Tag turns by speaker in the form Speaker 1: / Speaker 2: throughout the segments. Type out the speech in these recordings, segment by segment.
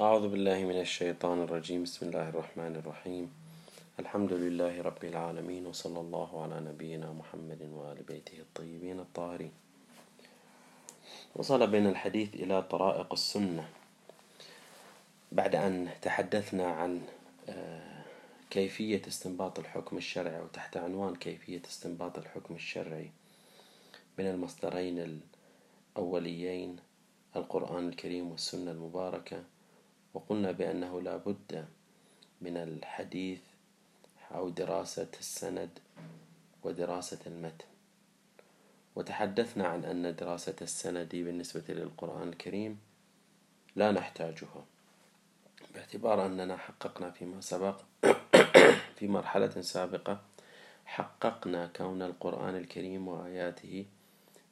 Speaker 1: أعوذ بالله من الشيطان الرجيم. بسم الله الرحمن الرحيم. الحمد لله رب العالمين وصلى الله على نبينا محمد وآل بيته الطيبين الطاهرين. وصل بنا الحديث إلى طرائق السنة. بعد أن تحدثنا عن آه، كيفية استنباط الحكم الشرعي وتحت عنوان كيفية استنباط الحكم الشرعي من المصدرين الأوليين القرآن الكريم والسنة المباركة وقلنا بأنه لا بد من الحديث أو دراسة السند ودراسة المتن. وتحدثنا عن أن دراسة السند بالنسبة للقرآن الكريم لا نحتاجها باعتبار أننا حققنا فيما سبق في مرحلة سابقة حققنا كون القرآن الكريم وآياته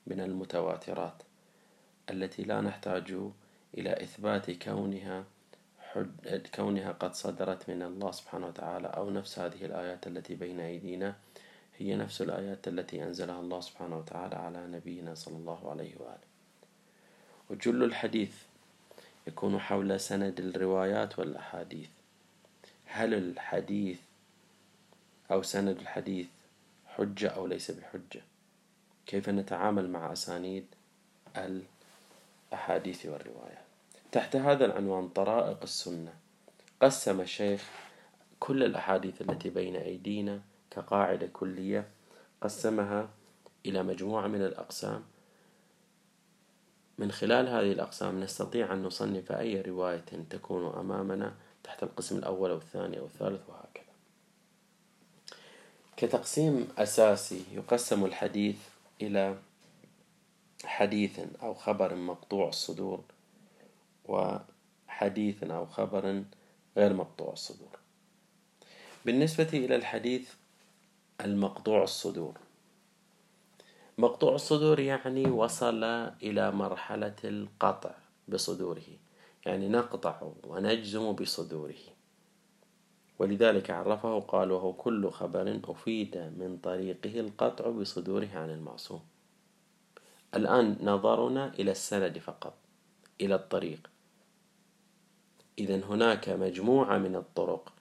Speaker 1: من المتواترات التي لا نحتاج إلى إثبات كونها كونها قد صدرت من الله سبحانه وتعالى أو نفس هذه الآيات التي بين أيدينا هي نفس الآيات التي أنزلها الله سبحانه وتعالى على نبينا صلى الله عليه وآله. وجل الحديث يكون حول سند الروايات والأحاديث. هل الحديث أو سند الحديث حجة أو ليس بحجة؟ كيف نتعامل مع أسانيد الأحاديث والروايات؟ تحت هذا العنوان طرائق السنة. قسم الشيخ كل الأحاديث التي بين أيدينا كقاعدة كلية. قسمها إلى مجموعة من الأقسام. من خلال هذه الأقسام نستطيع أن نصنف أي رواية تكون أمامنا تحت القسم الأول أو الثاني أو الثالث وهكذا. كتقسيم أساسي يقسم الحديث إلى حديث أو خبر مقطوع الصدور وحديث أو خبر غير مقطوع الصدور. بالنسبة إلى الحديث المقطوع الصدور. مقطوع الصدور يعني وصل إلى مرحلة القطع بصدوره يعني نقطع ونجزم بصدوره. ولذلك عرفه قال وهو كل خبر أفيد من طريقه القطع بصدوره عن المعصوم. الآن نظرنا إلى السند فقط إلى الطريق. إذا هناك مجموعة من الطرق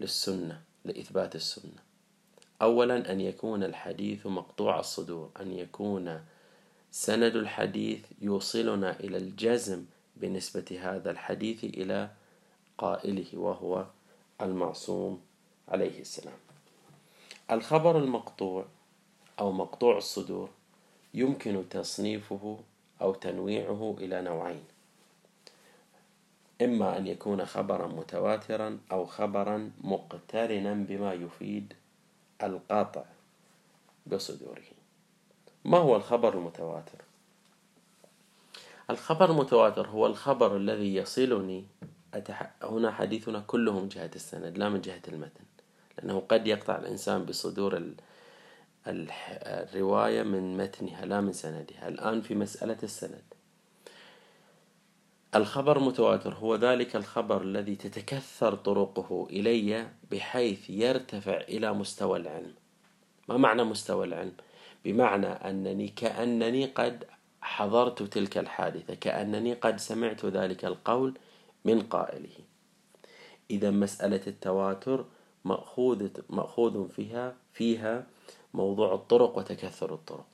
Speaker 1: للسنة لإثبات السنة. أولا أن يكون الحديث مقطوع الصدور أن يكون سند الحديث يوصلنا إلى الجزم بنسبة هذا الحديث إلى قائله وهو المعصوم عليه السلام. الخبر المقطوع أو مقطوع الصدور يمكن تصنيفه أو تنويعه إلى نوعين. إما أن يكون خبرا متواترا أو خبرا مقترنا بما يفيد القاطع بصدوره. ما هو الخبر المتواتر؟ الخبر المتواتر هو الخبر الذي يصلني أتح... هنا حديثنا كله من جهة السند لا من جهة المتن لأنه قد يقطع الإنسان بصدور ال... الرواية من متنها لا من سندها. الآن في مسألة السند. الخبر متواتر. هو ذلك الخبر الذي تتكثر طرقه إلي بحيث يرتفع إلى مستوى العلم. ما معنى مستوى العلم؟ بمعنى أنني كأنني قد حضرت تلك الحادثة كأنني قد سمعت ذلك القول من قائله. إذا مسألة التواتر مأخوذ مأخوذ فيها فيها موضوع الطرق وتكثر الطرق.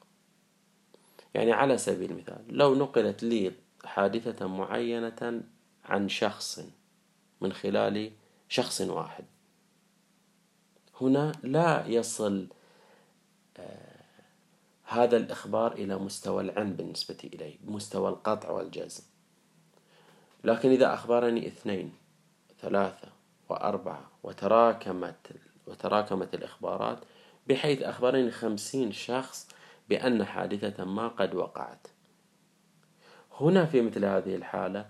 Speaker 1: يعني على سبيل المثال لو نقلت لي حادثة معينة عن شخص من خلال شخص واحد. هنا لا يصل آه، هذا الإخبار إلى مستوى العلم بالنسبة إلي مستوى القطع والجزم. لكن إذا أخبرني اثنين ثلاثة وأربعة وتراكمت وتراكمت الإخبارات بحيث أخبرني خمسين شخص بأن حادثة ما قد وقعت. هنا في مثل هذه الحالة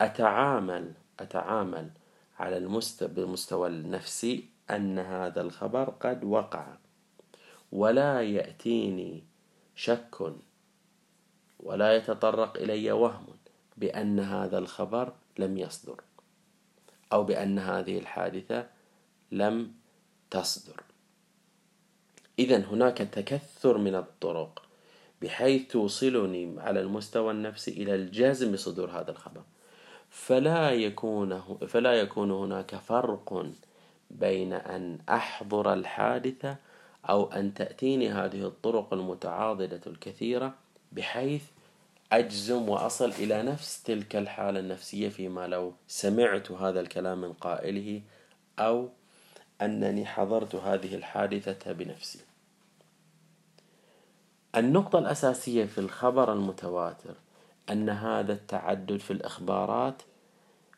Speaker 1: أتعامل أتعامل على المستوى بالمستوى النفسي أن هذا الخبر قد وقع. ولا يأتيني شك ولا يتطرق إلي وهم بأن هذا الخبر لم يصدر أو بأن هذه الحادثة لم تصدر. إذا هناك تكثر من الطرق. بحيث توصلني على المستوى النفسي إلى الجازم بصدور هذا الخبر فلا يكون فلا يكون هناك فرق بين أن أحضر الحادثة أو أن تأتيني هذه الطرق المتعاضدة الكثيرة بحيث أجزم وأصل إلى نفس تلك الحالة النفسية فيما لو سمعت هذا الكلام من قائله أو أنني حضرت هذه الحادثة بنفسي. النقطة الأساسية في الخبر المتواتر أن هذا التعدد في الإخبارات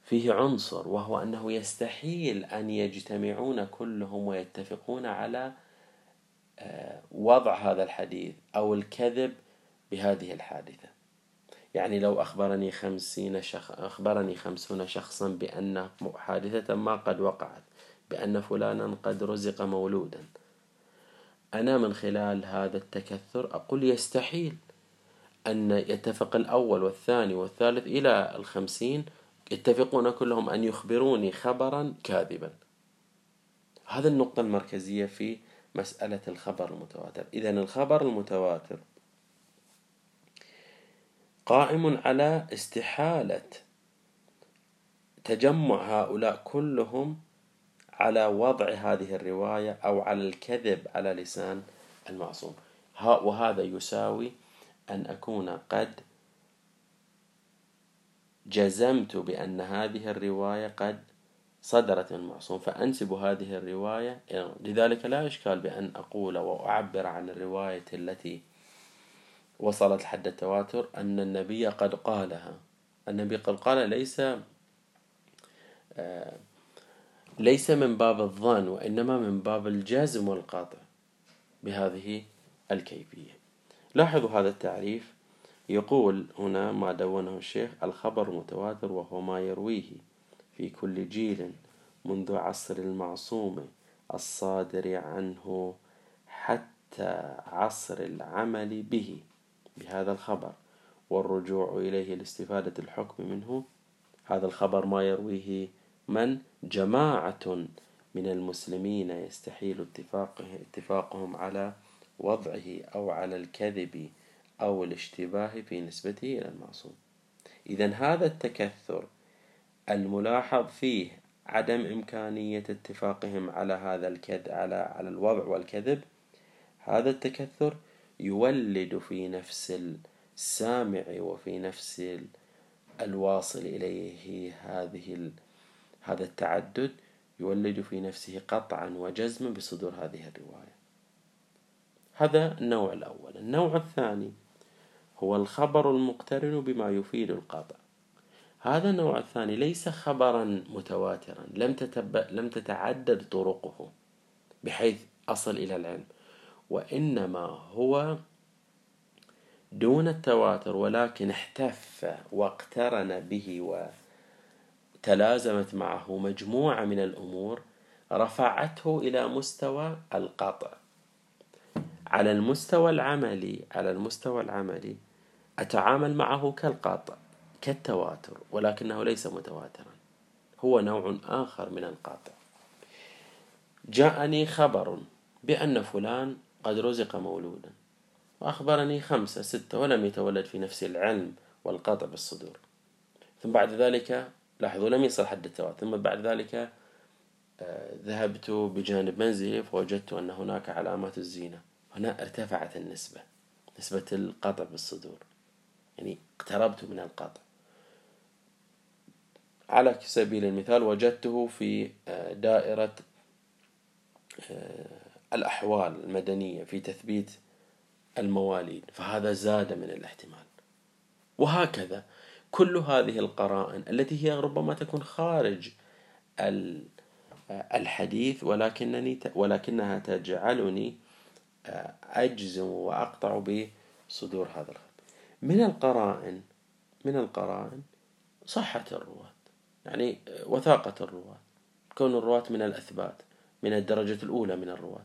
Speaker 1: فيه عنصر وهو أنه يستحيل أن يجتمعون كلهم ويتفقون على آه، وضع هذا الحديث أو الكذب بهذه الحادثة. يعني لو أخبرني خمسين شخص أخبرني خمسون شخصا بأن حادثة ما قد وقعت بأن فلانا قد رزق مولودا أنا من خلال هذا التكثر أقول يستحيل أن يتفق الأول والثاني والثالث إلى الخمسين يتفقون كلهم أن يخبروني خبرا كاذبا. هذا النقطة المركزية في مسألة الخبر المتواتر. إذا الخبر المتواتر قائم على استحالة تجمع هؤلاء كلهم على وضع هذه الرواية أو على الكذب على لسان المعصوم. وهذا يساوي أن أكون قد جزمت بأن هذه الرواية قد صدرت من المعصوم فأنسب هذه الرواية لذلك لا إشكال بأن أقول وأعبر عن الرواية التي وصلت حد التواتر أن النبي قد قالها. النبي قد قال ليس آه، ليس من باب الظن وإنما من باب الجزم والقاطع بهذه الكيفية. لاحظوا هذا التعريف. يقول هنا ما دونه الشيخ الخبر متواتر وهو ما يرويه في كل جيل منذ عصر المعصوم الصادر عنه حتى عصر العمل به بهذا الخبر والرجوع إليه لاستفادة الحكم منه. هذا الخبر ما يرويه من جماعة من المسلمين يستحيل اتفاقه اتفاقهم على وضعه أو على الكذب أو الاشتباه في نسبته إلى المعصوم. إذا هذا التكثر الملاحظ فيه عدم إمكانية اتفاقهم على هذا الكذب على على الوضع والكذب هذا التكثر يولد في نفس السامع وفي نفس الواصل إليه هذه هذا التعدد يولد في نفسه قطعا وجزما بصدور هذه الرواية. هذا النوع الأول. النوع الثاني هو الخبر المقترن بما يفيد القطع. هذا النوع الثاني ليس خبرا متواترا لم تتب... لم تتعدد طرقه بحيث أصل إلى العلم وإنما هو دون التواتر ولكن احتف واقترن به وتلازمت معه مجموعة من الأمور رفعته إلى مستوى القطع. على المستوى العملي على المستوى العملي أتعامل معه كالقاطع كالتواتر ولكنه ليس متواترا. هو نوع آخر من القاطع جاءني خبر بأن فلان قد رزق مولودا. وأخبرني خمسة ستة ولم يتولد في نفس العلم والقطع بالصدور. ثم بعد ذلك لاحظوا لم يصل حد التواتر ثم بعد ذلك آه، ذهبت بجانب منزلي فوجدت أن هناك علامات الزينة. هنا ارتفعت النسبة نسبة القطع بالصدور. يعني اقتربت من القطع. على سبيل المثال وجدته في آه، دائرة آه، الأحوال المدنية في تثبيت المواليد. فهذا زاد من الاحتمال. وهكذا. كل هذه القرائن التي هي ربما تكون خارج الحديث ولكنني ولكنها تجعلني آه، أجزم وأقطع بصدور هذا الخبر من القرائن من القرائن صحة الرواة يعني وثاقة الرواة. كون الرواة من الأثبات من الدرجة الأولى من الرواة.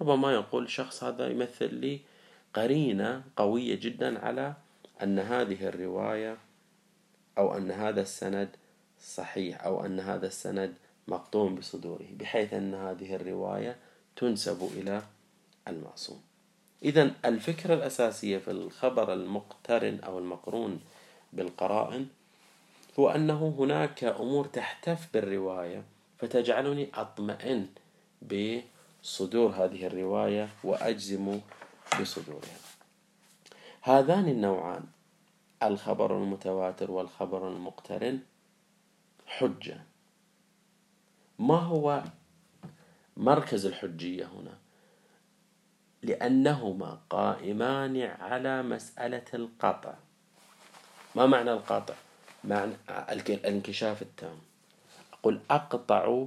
Speaker 1: ربما يقول شخص هذا يمثل لي قرينة قوية جدا على أن هذه الرواية أو أن هذا السند صحيح أو أن هذا السند مقطوم بصدوره بحيث أن هذه الرواية تنسب إلى المعصوم. إذا الفكرة الأساسية في الخبر المقترن أو المقرون بالقرائن هو أنه هناك أمور تحتف بالرواية فتجعلني أطمئن بصدور هذه الرواية وأجزم بصدورها. هذان النوعان الخبر المتواتر والخبر المقترن حجة. ما هو مركز الحجية هنا؟ لأنهما قائمان على مسألة القطع. ما معنى القطع؟ معنى الانكشاف التام. أقول أقطع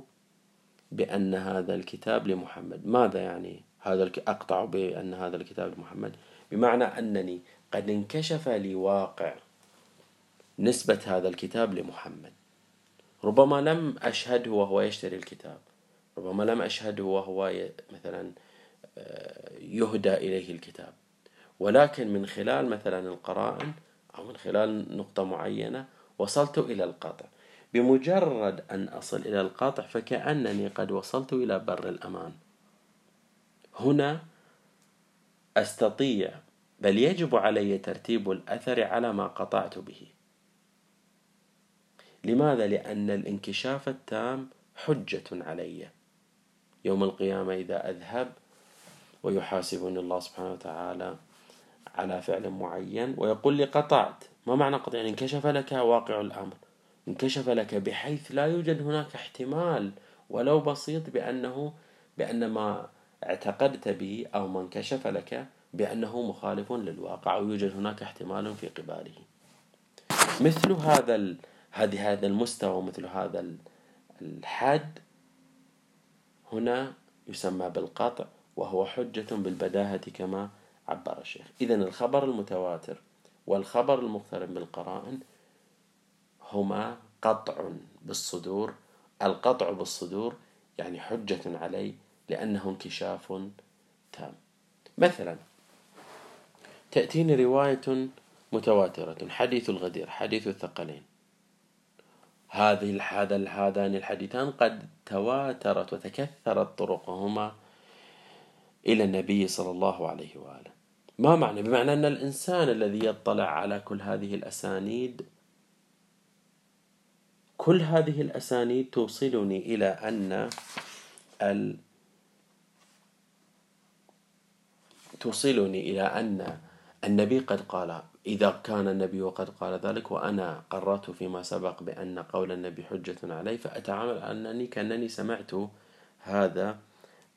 Speaker 1: بأن هذا الكتاب لمحمد. ماذا يعني هذا أقطع بأن هذا الكتاب لمحمد؟ بمعنى أنني قد انكشف لي واقع نسبة هذا الكتاب لمحمد. ربما لم أشهده وهو يشتري الكتاب. ربما لم أشهده وهو مثلا آه، يهدى إليه الكتاب. ولكن من خلال مثلا القرائن أو من خلال نقطة معينة وصلت إلى القطع. بمجرد أن أصل إلى القطع فكأنني قد وصلت إلى بر الأمان. هنا أستطيع بل يجب علي ترتيب الأثر على ما قطعت به. لماذا؟ لأن الانكشاف التام حجة علي. يوم القيامة إذا أذهب ويحاسبني الله سبحانه وتعالى على فعل معين ويقول لي قطعت. ما معنى قطع؟ يعني انكشف لك واقع الأمر. انكشف لك بحيث لا يوجد هناك احتمال ولو بسيط بأنه بأن ما اعتقدت به أو ما انكشف لك بأنه مخالف للواقع أو يوجد هناك احتمال في قباله. مثل هذا. هذه هذا المستوى مثل هذا الحد هنا يسمى بالقطع وهو حجة بالبداهة كما عبر الشيخ. إذا الخبر المتواتر والخبر المقترن بالقرائن هما قطع بالصدور. القطع بالصدور يعني حجة علي لأنه انكشاف تام. مثلا تأتيني رواية متواترة حديث الغدير حديث الثقلين. هذه هذا هذان الحديثان قد تواترت وتكثرت طرقهما إلى النبي صلى الله عليه وآله. ما معنى؟ بمعنى أن الإنسان الذي يطلع على كل هذه الأسانيد كل هذه الأسانيد توصلني إلى أن ال... توصلني إلى أن النبي قد قال إذا كان النبي وقد قال ذلك وأنا قررت فيما سبق بأن قول النبي حجة علي فأتعامل أنني كأنني سمعت هذا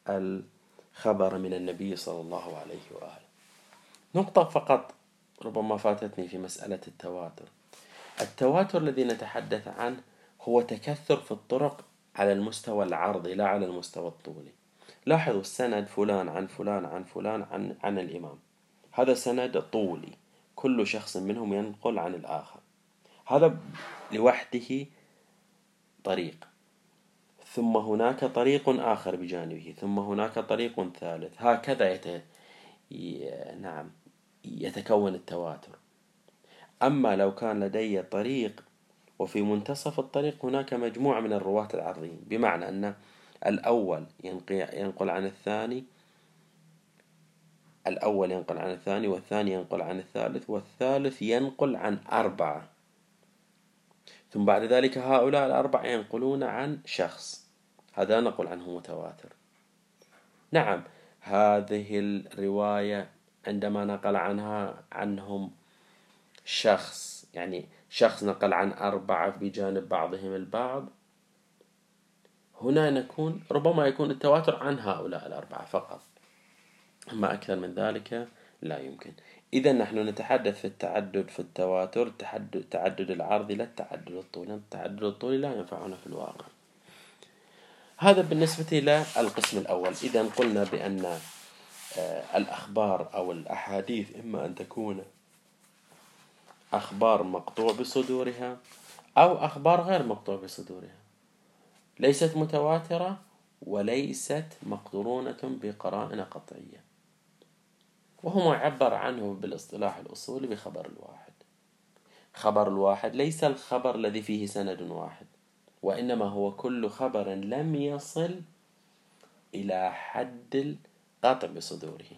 Speaker 1: الخبر من النبي صلى الله عليه وآله. نقطة فقط ربما فاتتني في مسألة التواتر. التواتر الذي نتحدث عنه هو تكثر في الطرق على المستوى العرضي لا على المستوى الطولي. لاحظوا السند فلان عن فلان عن فلان عن, عن الإمام. هذا سند طولي. كل شخص منهم ينقل عن الآخر. هذا لوحده طريق. ثم هناك طريق آخر بجانبه. ثم هناك طريق ثالث. هكذا يت... نعم يتكون التواتر. أما لو كان لدي طريق وفي منتصف الطريق هناك مجموعة من الرواة العرضيين بمعنى أن الأول ينقل عن الثاني الأول ينقل عن الثاني والثاني ينقل عن الثالث والثالث ينقل عن أربعة. ثم بعد ذلك هؤلاء الأربعة ينقلون عن شخص. هذا نقول عنه متواتر. نعم هذه الرواية عندما نقل عنها عنهم شخص يعني شخص نقل عن أربعة بجانب بعضهم البعض هنا نكون ربما يكون التواتر عن هؤلاء الأربعة فقط. أما أكثر من ذلك لا يمكن. إذا نحن نتحدث في التعدد في التواتر التعدد العرضي لا التعدد الطولي التعدد الطولي لا ينفعنا في الواقع. هذا بالنسبة إلى القسم الأول. إذا قلنا بأن آه، الأخبار أو الأحاديث إما أن تكون أخبار مقطوع بصدورها أو أخبار غير مقطوع بصدورها. ليست متواترة وليست مقرونة بقرائن قطعية. وهو يعبر عنه بالاصطلاح الأصولي بخبر الواحد. خبر الواحد ليس الخبر الذي فيه سند واحد وإنما هو كل خبر لم يصل إلى حد القطع بصدوره.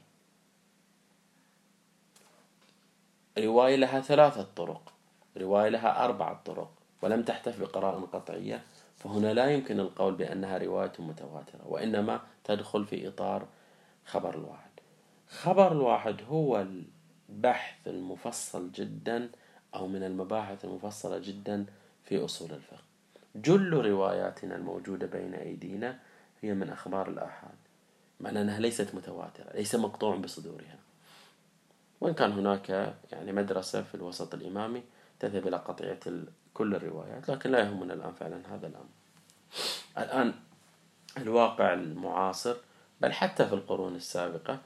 Speaker 1: رواية لها ثلاثة طرق رواية لها أربعة طرق ولم تحتف بقرائن قطعية فهنا لا يمكن القول بأنها رواية متواترة وإنما تدخل في إطار خبر الواحد. خبر الواحد هو البحث المفصل جدا أو من المباحث المفصلة جدا في أصول الفقه. جل رواياتنا الموجودة بين أيدينا هي من أخبار الآحاد معنى أنها ليست متواترة ليس مقطوع بصدورها. وإن كان هناك يعني مدرسة في الوسط الإمامي تذهب إلى قطعية كل الروايات لكن لا يهمنا الآن فعلا هذا الأمر. الآن الواقع المعاصر بل حتى في القرون السابقة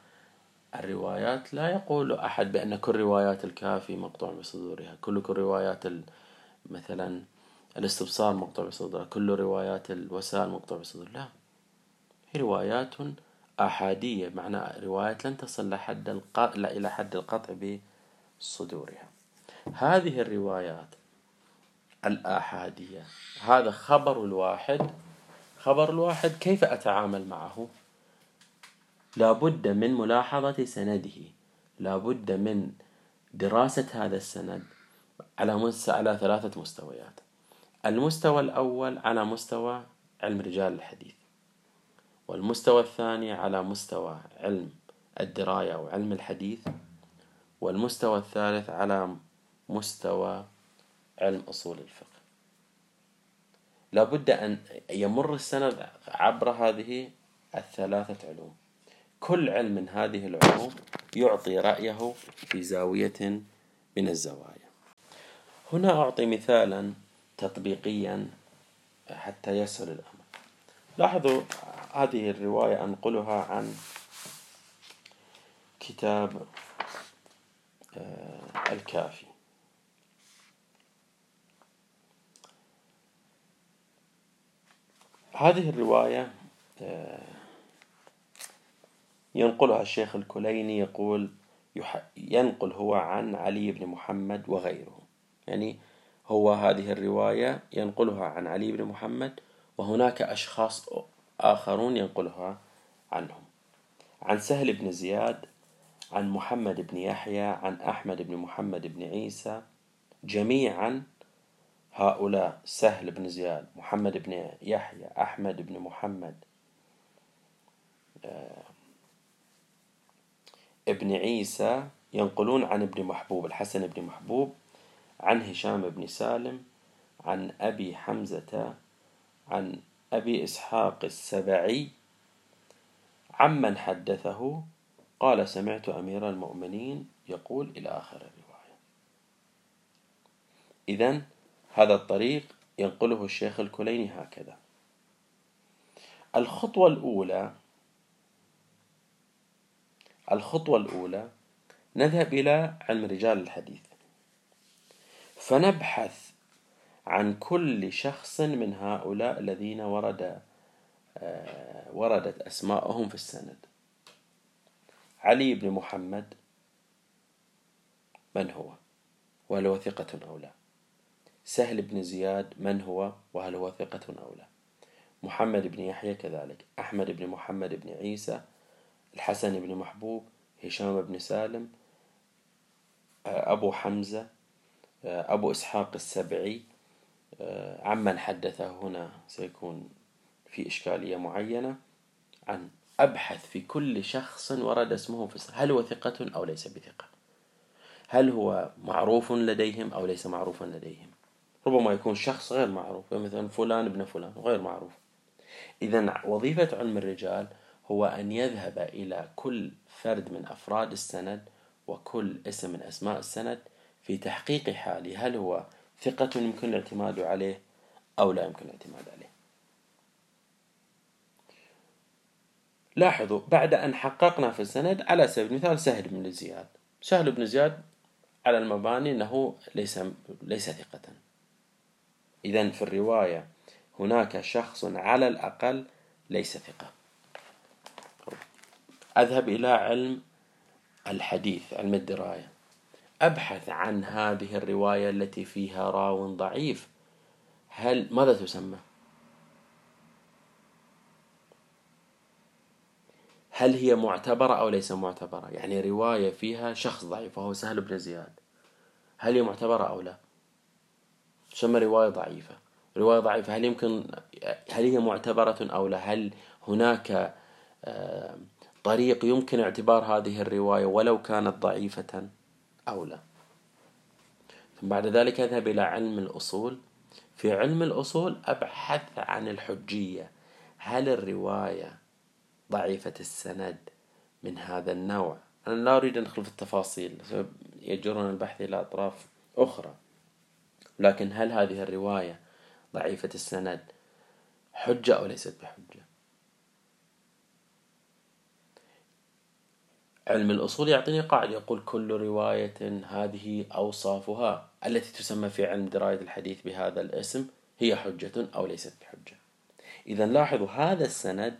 Speaker 1: الروايات لا يقول أحد بأن كل روايات الكافي مقطوع بصدورها كل كل روايات مثلا الاستبصار مقطوع بصدورها كل روايات الوسائل مقطوع بصدورها. لا. هي روايات آحادية معنى روايات لن تصل لحد القطع إلى حد القطع بصدورها. هذه الروايات الآحادية هذا خبر الواحد. خبر الواحد كيف أتعامل معه؟ لا بد من ملاحظة سنده. لا بد من دراسة هذا السند على على ثلاثة مستويات. المستوى الأول على مستوى علم رجال الحديث والمستوى الثاني على مستوى علم الدراية أو علم الحديث والمستوى الثالث على مستوى علم أصول الفقه. لابد أن يمر السند عبر هذه الثلاثة علوم. كل علم من هذه العلوم يعطي رأيه في زاوية من الزوايا. هنا أعطي مثالا تطبيقيا حتى يسهل الأمر. لاحظوا هذه الرواية أنقلها عن كتاب آه، الكافي. هذه الرواية آه، ينقلها الشيخ الكليني يقول ينقل هو عن علي بن محمد وغيره. يعني هو هذه الرواية ينقلها عن علي بن محمد وهناك أشخاص آخرون ينقلها عنهم. عن سهل بن زياد عن محمد بن يحيى عن أحمد بن محمد بن عيسى جميعا هؤلاء سهل بن زياد محمد بن يحيى أحمد بن محمد آه، ابن عيسى ينقلون عن ابن محبوب الحسن بن محبوب عن هشام بن سالم عن أبي حمزة عن أبي إسحاق السبعي. عمن حدثه؟ قال سمعت أمير المؤمنين يقول إلى آخر الرواية. إذن هذا الطريق ينقله الشيخ الكليني هكذا. الخطوة الأولى الخطوة الأولى نذهب إلى علم رجال الحديث. فنبحث عن كل شخص من هؤلاء الذين ورد آه، وردت أسماءهم في السند. علي بن محمد من هو؟ وهل هو ثقة أو لا؟ سهل بن زياد من هو؟ وهل هو ثقة أو لا؟ محمد بن يحيى كذلك أحمد بن محمد بن عيسى الحسن بن محبوب هشام بن سالم آه، أبو حمزة آه، أبو إسحاق السبعي آه، عمن حدثه هنا سيكون في إشكالية معينة عن أبحث في كل شخص ورد اسمه في هل هو ثقة أو ليس بثقة؟ هل هو معروف لديهم أو ليس معروفا لديهم؟ ربما يكون شخص غير معروف مثلا فلان ابن فلان غير معروف. إذا وظيفة علم الرجال هو أن يذهب إلى كل فرد من أفراد السند وكل اسم من أسماء السند في تحقيق حاله. هل هو ثقة يمكن الاعتماد عليه أو لا يمكن الاعتماد عليه؟ لاحظوا بعد أن حققنا في السند على سبيل المثال سهل بن زياد. سهل بن زياد على المباني أنه ليس ليس ثقة. إذا في الرواية هناك شخص على الأقل ليس ثقة. أذهب إلى علم الحديث علم الدراية أبحث عن هذه الرواية التي فيها راو ضعيف هل ماذا تسمى؟ هل هي معتبرة أو ليس معتبرة؟ يعني رواية فيها شخص ضعيف وهو سهل بن زياد هل هي معتبرة أو لا؟ تسمى رواية ضعيفة رواية ضعيفة هل يمكن هل هي معتبرة أو لا هل هناك آه، طريق يمكن اعتبار هذه الرواية ولو كانت ضعيفة أو لا. ثم بعد ذلك أذهب إلى علم الأصول. في علم الأصول أبحث عن الحجية. هل الرواية ضعيفة السند من هذا النوع؟ أنا لا أريد أن أدخل في التفاصيل يجرنا البحث إلى أطراف أخرى. لكن هل هذه الرواية ضعيفة السند؟ حجة أو ليست بحجة؟ علم الأصول يعطيني قاعدة. يقول كل رواية هذه أوصافها التي تسمى في علم دراية الحديث بهذا الاسم هي حجة أو ليست بحجة. إذا لاحظوا هذا السند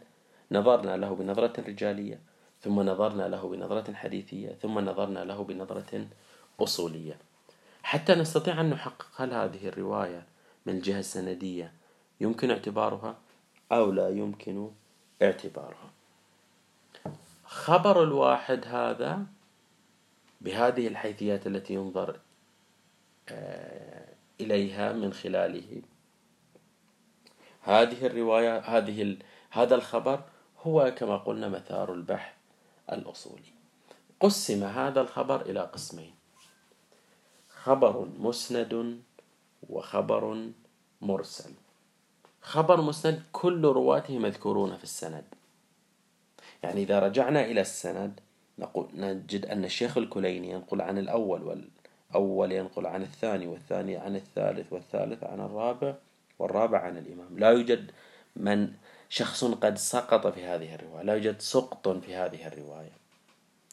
Speaker 1: نظرنا له بنظرة رجالية ثم نظرنا له بنظرة حديثية ثم نظرنا له بنظرة أصولية. حتى نستطيع أن نحقق هل هذه الرواية من الجهة السندية يمكن اعتبارها أو لا يمكن اعتبارها. خبر الواحد هذا بهذه الحيثيات التي ينظر آه، إليها من خلاله. هذه الرواية هذه هذا الخبر هو كما قلنا مثار البحث الأصولي. قسم هذا الخبر إلى قسمين. خبر مسند وخبر مرسل. خبر مسند كل رواته مذكورون في السند. يعني إذا رجعنا إلى السند نقول نجد أن الشيخ الكليني ينقل عن الأول والأول ينقل عن الثاني والثاني عن الثالث والثالث عن الرابع والرابع عن الإمام. لا يوجد من شخص قد سقط في هذه الرواية لا يوجد سقط في هذه الرواية.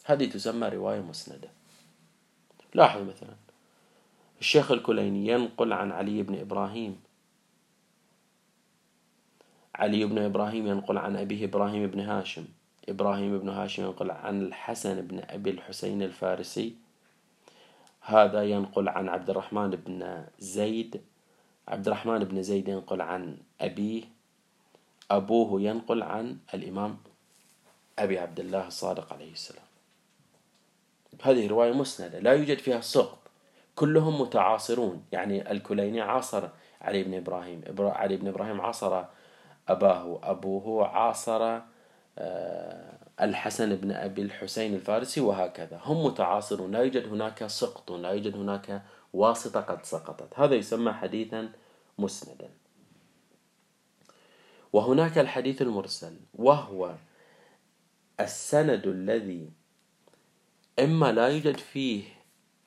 Speaker 1: هذه تسمى رواية مسندة. لاحظ مثلا الشيخ الكليني ينقل عن علي بن إبراهيم. علي بن إبراهيم ينقل عن أبيه إبراهيم بن هاشم. إبراهيم بن هاشم ينقل عن الحسن بن أبي الحسين الفارسي. هذا ينقل عن عبد الرحمن بن زيد. عبد الرحمن بن زيد ينقل عن أبيه. أبوه ينقل عن الإمام أبي عبد الله الصادق عليه السلام. هذه رواية مسندة لا يوجد فيها سقط كلهم متعاصرون يعني الكليني عاصر علي بن إبراهيم. علي بن إبراهيم عاصر أباه أبوه عاصر الحسن بن أبي الحسين الفارسي وهكذا. هم متعاصرون لا يوجد هناك سقط لا يوجد هناك واسطة قد سقطت. هذا يسمى حديثا مسندا. وهناك الحديث المرسل وهو السند الذي إما لا يوجد فيه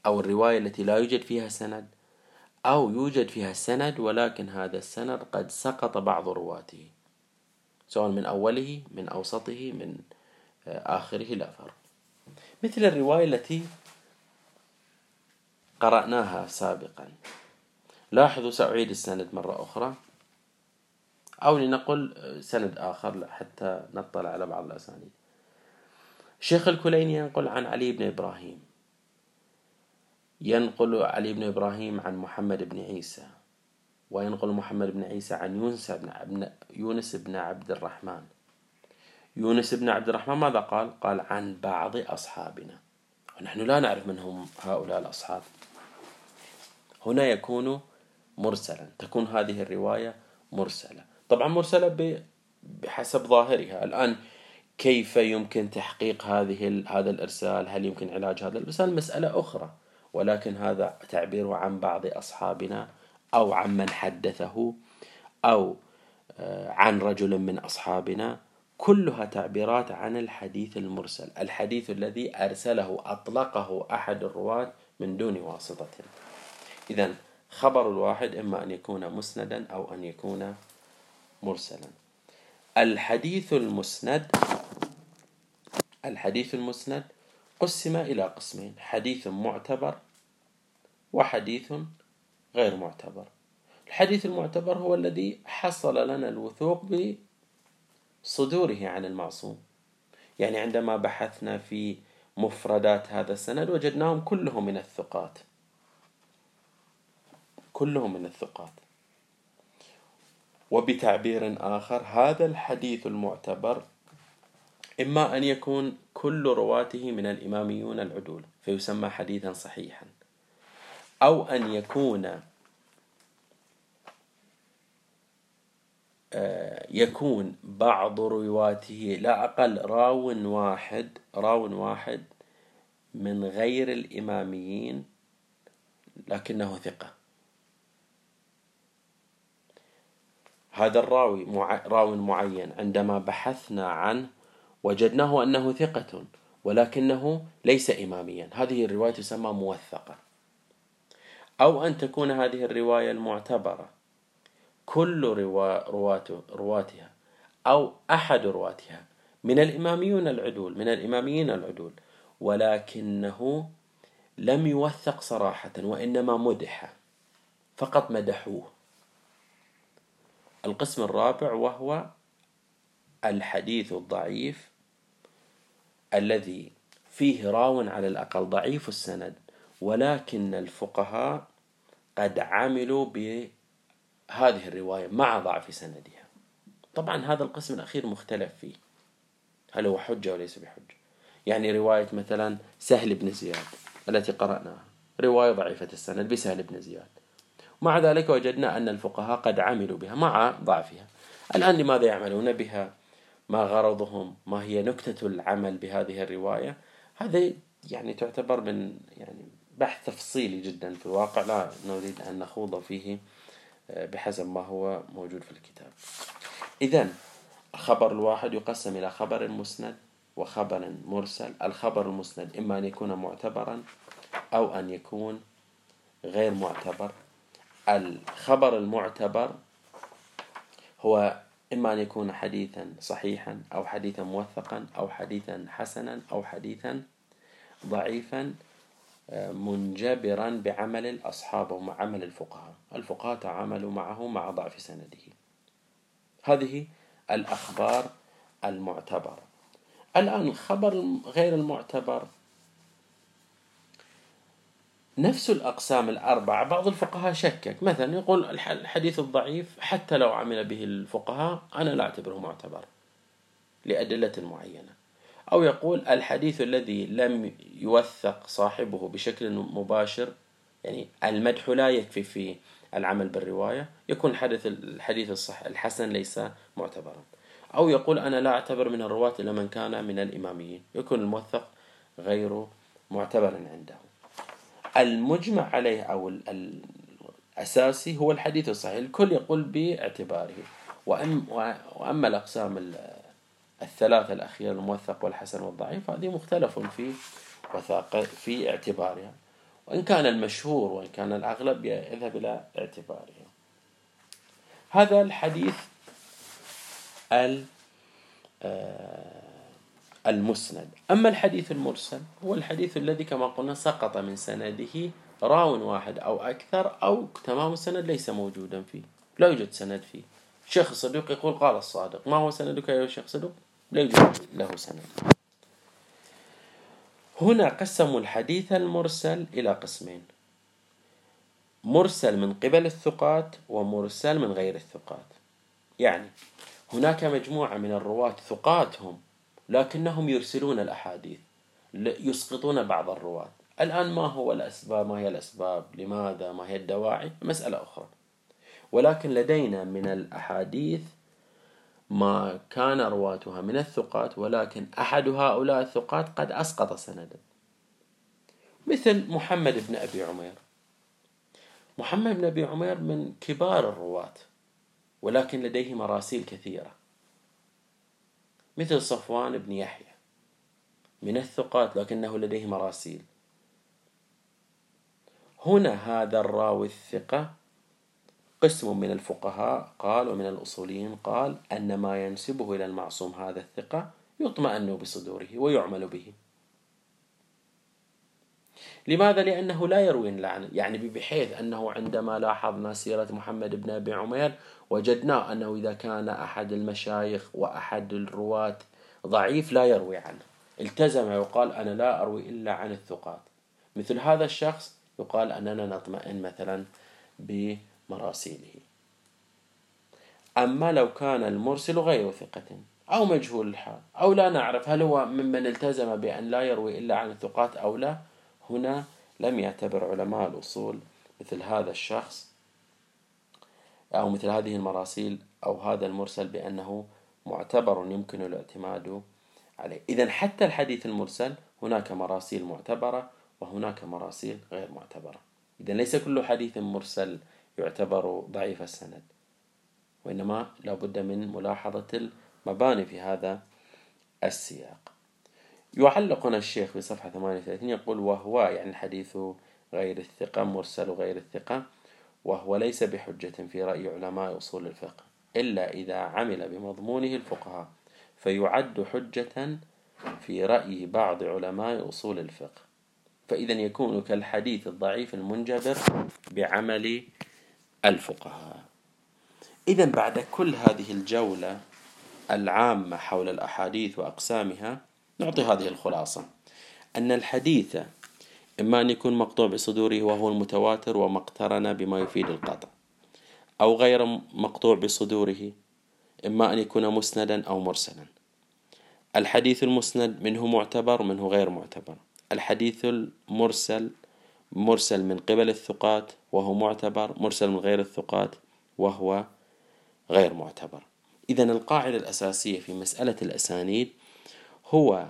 Speaker 1: أو الرواية التي لا يوجد فيها سند أو يوجد فيها سند ولكن هذا السند قد سقط بعض رواته. سواء من أوله من أوسطه من آه، آخره لا فرق مثل الرواية التي قرأناها سابقا. لاحظوا سأعيد السند مرة أخرى. أو لنقل آه، سند آخر حتى نطلع على بعض الأسانيد. الشيخ الكليني ينقل عن علي بن إبراهيم. ينقل علي بن إبراهيم عن محمد بن عيسى. وينقل محمد بن عيسى عن يونس بن يونس بن عبد الرحمن. يونس بن عبد الرحمن ماذا قال؟ قال عن بعض أصحابنا. ونحن لا نعرف من هم هؤلاء الأصحاب. هنا يكون مرسلا. تكون هذه الرواية مرسلة. طبعا مرسلة بحسب ظاهرها. الآن كيف يمكن تحقيق هذه هذا الإرسال؟ هل يمكن علاج هذا؟ الإرسال مسألة أخرى. ولكن هذا تعبير عن بعض أصحابنا أو عن من حدثه أو آه، عن رجل من أصحابنا كلها تعبيرات عن الحديث المرسل. الحديث الذي أرسله أطلقه أحد الرواة من دون واسطة. إذا خبر الواحد إما أن يكون مسندا أو أن يكون مرسلا. الحديث المسند الحديث المسند قسم إلى قسمين حديث معتبر وحديث غير معتبر. الحديث المعتبر هو الذي حصل لنا الوثوق بصدوره عن المعصوم. يعني عندما بحثنا في مفردات هذا السند وجدناهم كلهم من الثقات. كلهم من الثقات. وبتعبير آخر هذا الحديث المعتبر إما أن يكون كل رواته من الإماميون العدول فيسمى حديثا صحيحا. أو أن يكون آه، يكون بعض رواته لا أقل راو واحد راو واحد من غير الإماميين لكنه ثقة. هذا الراوي راو معين. عندما بحثنا عنه وجدناه أنه ثقة ولكنه ليس إماميا. هذه الرواية تسمى موثقة. أو أن تكون هذه الرواية المعتبرة. كل رواته رواتها أو أحد رواتها من الإماميون العدول من الإماميين العدول ولكنه لم يوثق صراحة وإنما مدح فقط مدحوه. القسم الرابع وهو الحديث الضعيف الذي فيه راو على الأقل ضعيف السند. ولكن الفقهاء قد عملوا بهذه الرواية مع ضعف سندها. طبعا هذا القسم الأخير مختلف فيه. هل هو حجة وليس بحجة؟ يعني رواية مثلا سهل بن زياد التي قرأناها. رواية ضعيفة السند بسهل بن زياد. مع ذلك وجدنا أن الفقهاء قد عملوا بها مع ضعفها. الآن لماذا يعملون بها؟ ما غرضهم؟ ما هي نكتة العمل بهذه الرواية؟ هذا يعني تعتبر من يعني بحث تفصيلي جدا في الواقع لا نريد أن نخوض فيه آه، بحسب ما هو موجود في الكتاب. إذا الخبر الواحد يقسم إلى خبر مسند وخبر مرسل. الخبر المسند إما أن يكون معتبرا أو أن يكون غير معتبر. الخبر المعتبر هو إما أن يكون حديثا صحيحا أو حديثا موثقا أو حديثا حسنا أو حديثا ضعيفا منجبرا بعمل الأصحاب وعمل الفقهاء. الفقهاء تعاملوا معه مع ضعف سنده. هذه الأخبار المعتبرة الآن الخبر غير المعتبر. نفس الأقسام الأربعة بعض الفقهاء شكك. مثلا يقول الحديث الضعيف حتى لو عمل به الفقهاء أنا لا أعتبره معتبر لأدلة معينة. أو يقول الحديث الذي لم يوثق صاحبه بشكل مباشر يعني المدح لا يكفي في العمل بالرواية يكون الحديث الحديث الصح الحسن ليس معتبرا. أو يقول أنا لا أعتبر من الرواة إلا من كان من الإماميين يكون الموثق غير معتبر عنده. المجمع عليه أو الأساسي هو الحديث الصحيح الكل يقول باعتباره. وأما الأقسام الثلاثة الأخيرة الموثق والحسن والضعيف هذه مختلف في وثاقة في اعتبارها. وإن كان المشهور وإن كان الأغلب يذهب إلى اعتبارها هذا الحديث آه، المسند. أما الحديث المرسل هو الحديث الذي كما قلنا سقط من سنده راو واحد أو أكثر أو تمام السند ليس موجودا فيه. لا يوجد سند فيه. الشيخ الصدوق يقول قال الصادق. ما هو سندك يا شيخ صدوق لا يوجد له سند. هنا قسموا الحديث المرسل إلى قسمين. مرسل من قبل الثقات ومرسل من غير الثقات. يعني هناك مجموعة من الرواة ثقات هم لكنهم يرسلون الأحاديث يسقطون بعض الرواة. الآن ما هو الأسباب؟ ما هي الأسباب؟ لماذا؟ ما هي الدواعي؟ مسألة أخرى. ولكن لدينا من الأحاديث ما كان رواتها من الثقات ولكن أحد هؤلاء الثقات قد أسقط سندا. مثل محمد بن أبي عمير. محمد بن أبي عمير من كبار الرواة ولكن لديه مراسيل كثيرة. مثل صفوان بن يحيى. من الثقات لكنه لديه مراسيل. هنا هذا الراوي الثقة قسم من الفقهاء قال ومن الأصوليين قال أن ما ينسبه إلى المعصوم هذا الثقة يطمئن بصدوره ويعمل به. لماذا؟ لأنه لا يروي اللعنة يعني بحيث أنه عندما لاحظنا سيرة محمد بن أبي عمير وجدنا أنه إذا كان أحد المشايخ وأحد الرواة ضعيف لا يروي عنه. التزم يقال أنا لا أروي إلا عن الثقات. مثل هذا الشخص يقال أننا نطمئن مثلا بمراسيله أما لو كان المرسل غير ثقة أو مجهول الحال أو لا نعرف هل هو ممن التزم بأن لا يروي إلا عن الثقات أو لا هنا لم يعتبر علماء الأصول مثل هذا الشخص أو مثل هذه المراسيل أو هذا المرسل بأنه معتبر يمكن الاعتماد عليه. إذا حتى الحديث المرسل هناك مراسيل معتبرة وهناك مراسيل غير معتبرة. إذا ليس كل حديث مرسل يعتبر ضعيف السند. وإنما لابد من ملاحظة المباني في هذا السياق. يعلق هنا الشيخ في صفحة 38 يقول وهو يعني الحديث غير الثقة مرسل غير الثقة وهو ليس بحجة في رأي علماء أصول الفقه إلا إذا عمل بمضمونه الفقهاء فيعد حجة في رأي بعض علماء أصول الفقه. فإذا يكون كالحديث الضعيف المنجبر بعمل الفقهاء. إذا بعد كل هذه الجولة العامة حول الأحاديث وأقسامها نعطي هذه الخلاصة. أن الحديث إما أن يكون مقطوع بصدوره وهو المتواتر وما اقترن بما يفيد القطع أو غير مقطوع بصدوره إما أن يكون مسندا أو مرسلا. الحديث المسند منه معتبر ومنه غير معتبر. الحديث المرسل مرسل من قبل الثقات وهو معتبر مرسل من غير الثقات وهو غير معتبر. إذا القاعدة الأساسية في مسألة الأسانيد هو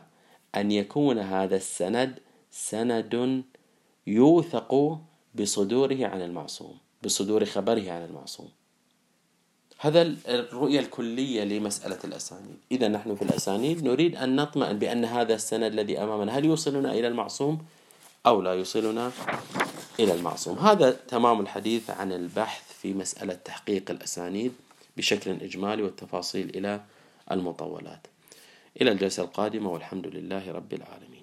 Speaker 1: أن يكون هذا السند سند يوثق بصدوره عن المعصوم بصدور خبره عن المعصوم. هذا الرؤية الكلية لمسألة الأسانيد. إذا نحن في الأسانيد نريد أن نطمئن بأن هذا السند الذي أمامنا هل يوصلنا إلى المعصوم؟ أو لا يوصلنا إلى المعصوم. هذا تمام الحديث عن البحث في مسألة تحقيق الأسانيد بشكل إجمالي والتفاصيل إلى المطولات. إلى الجلسة القادمة والحمد لله رب العالمين.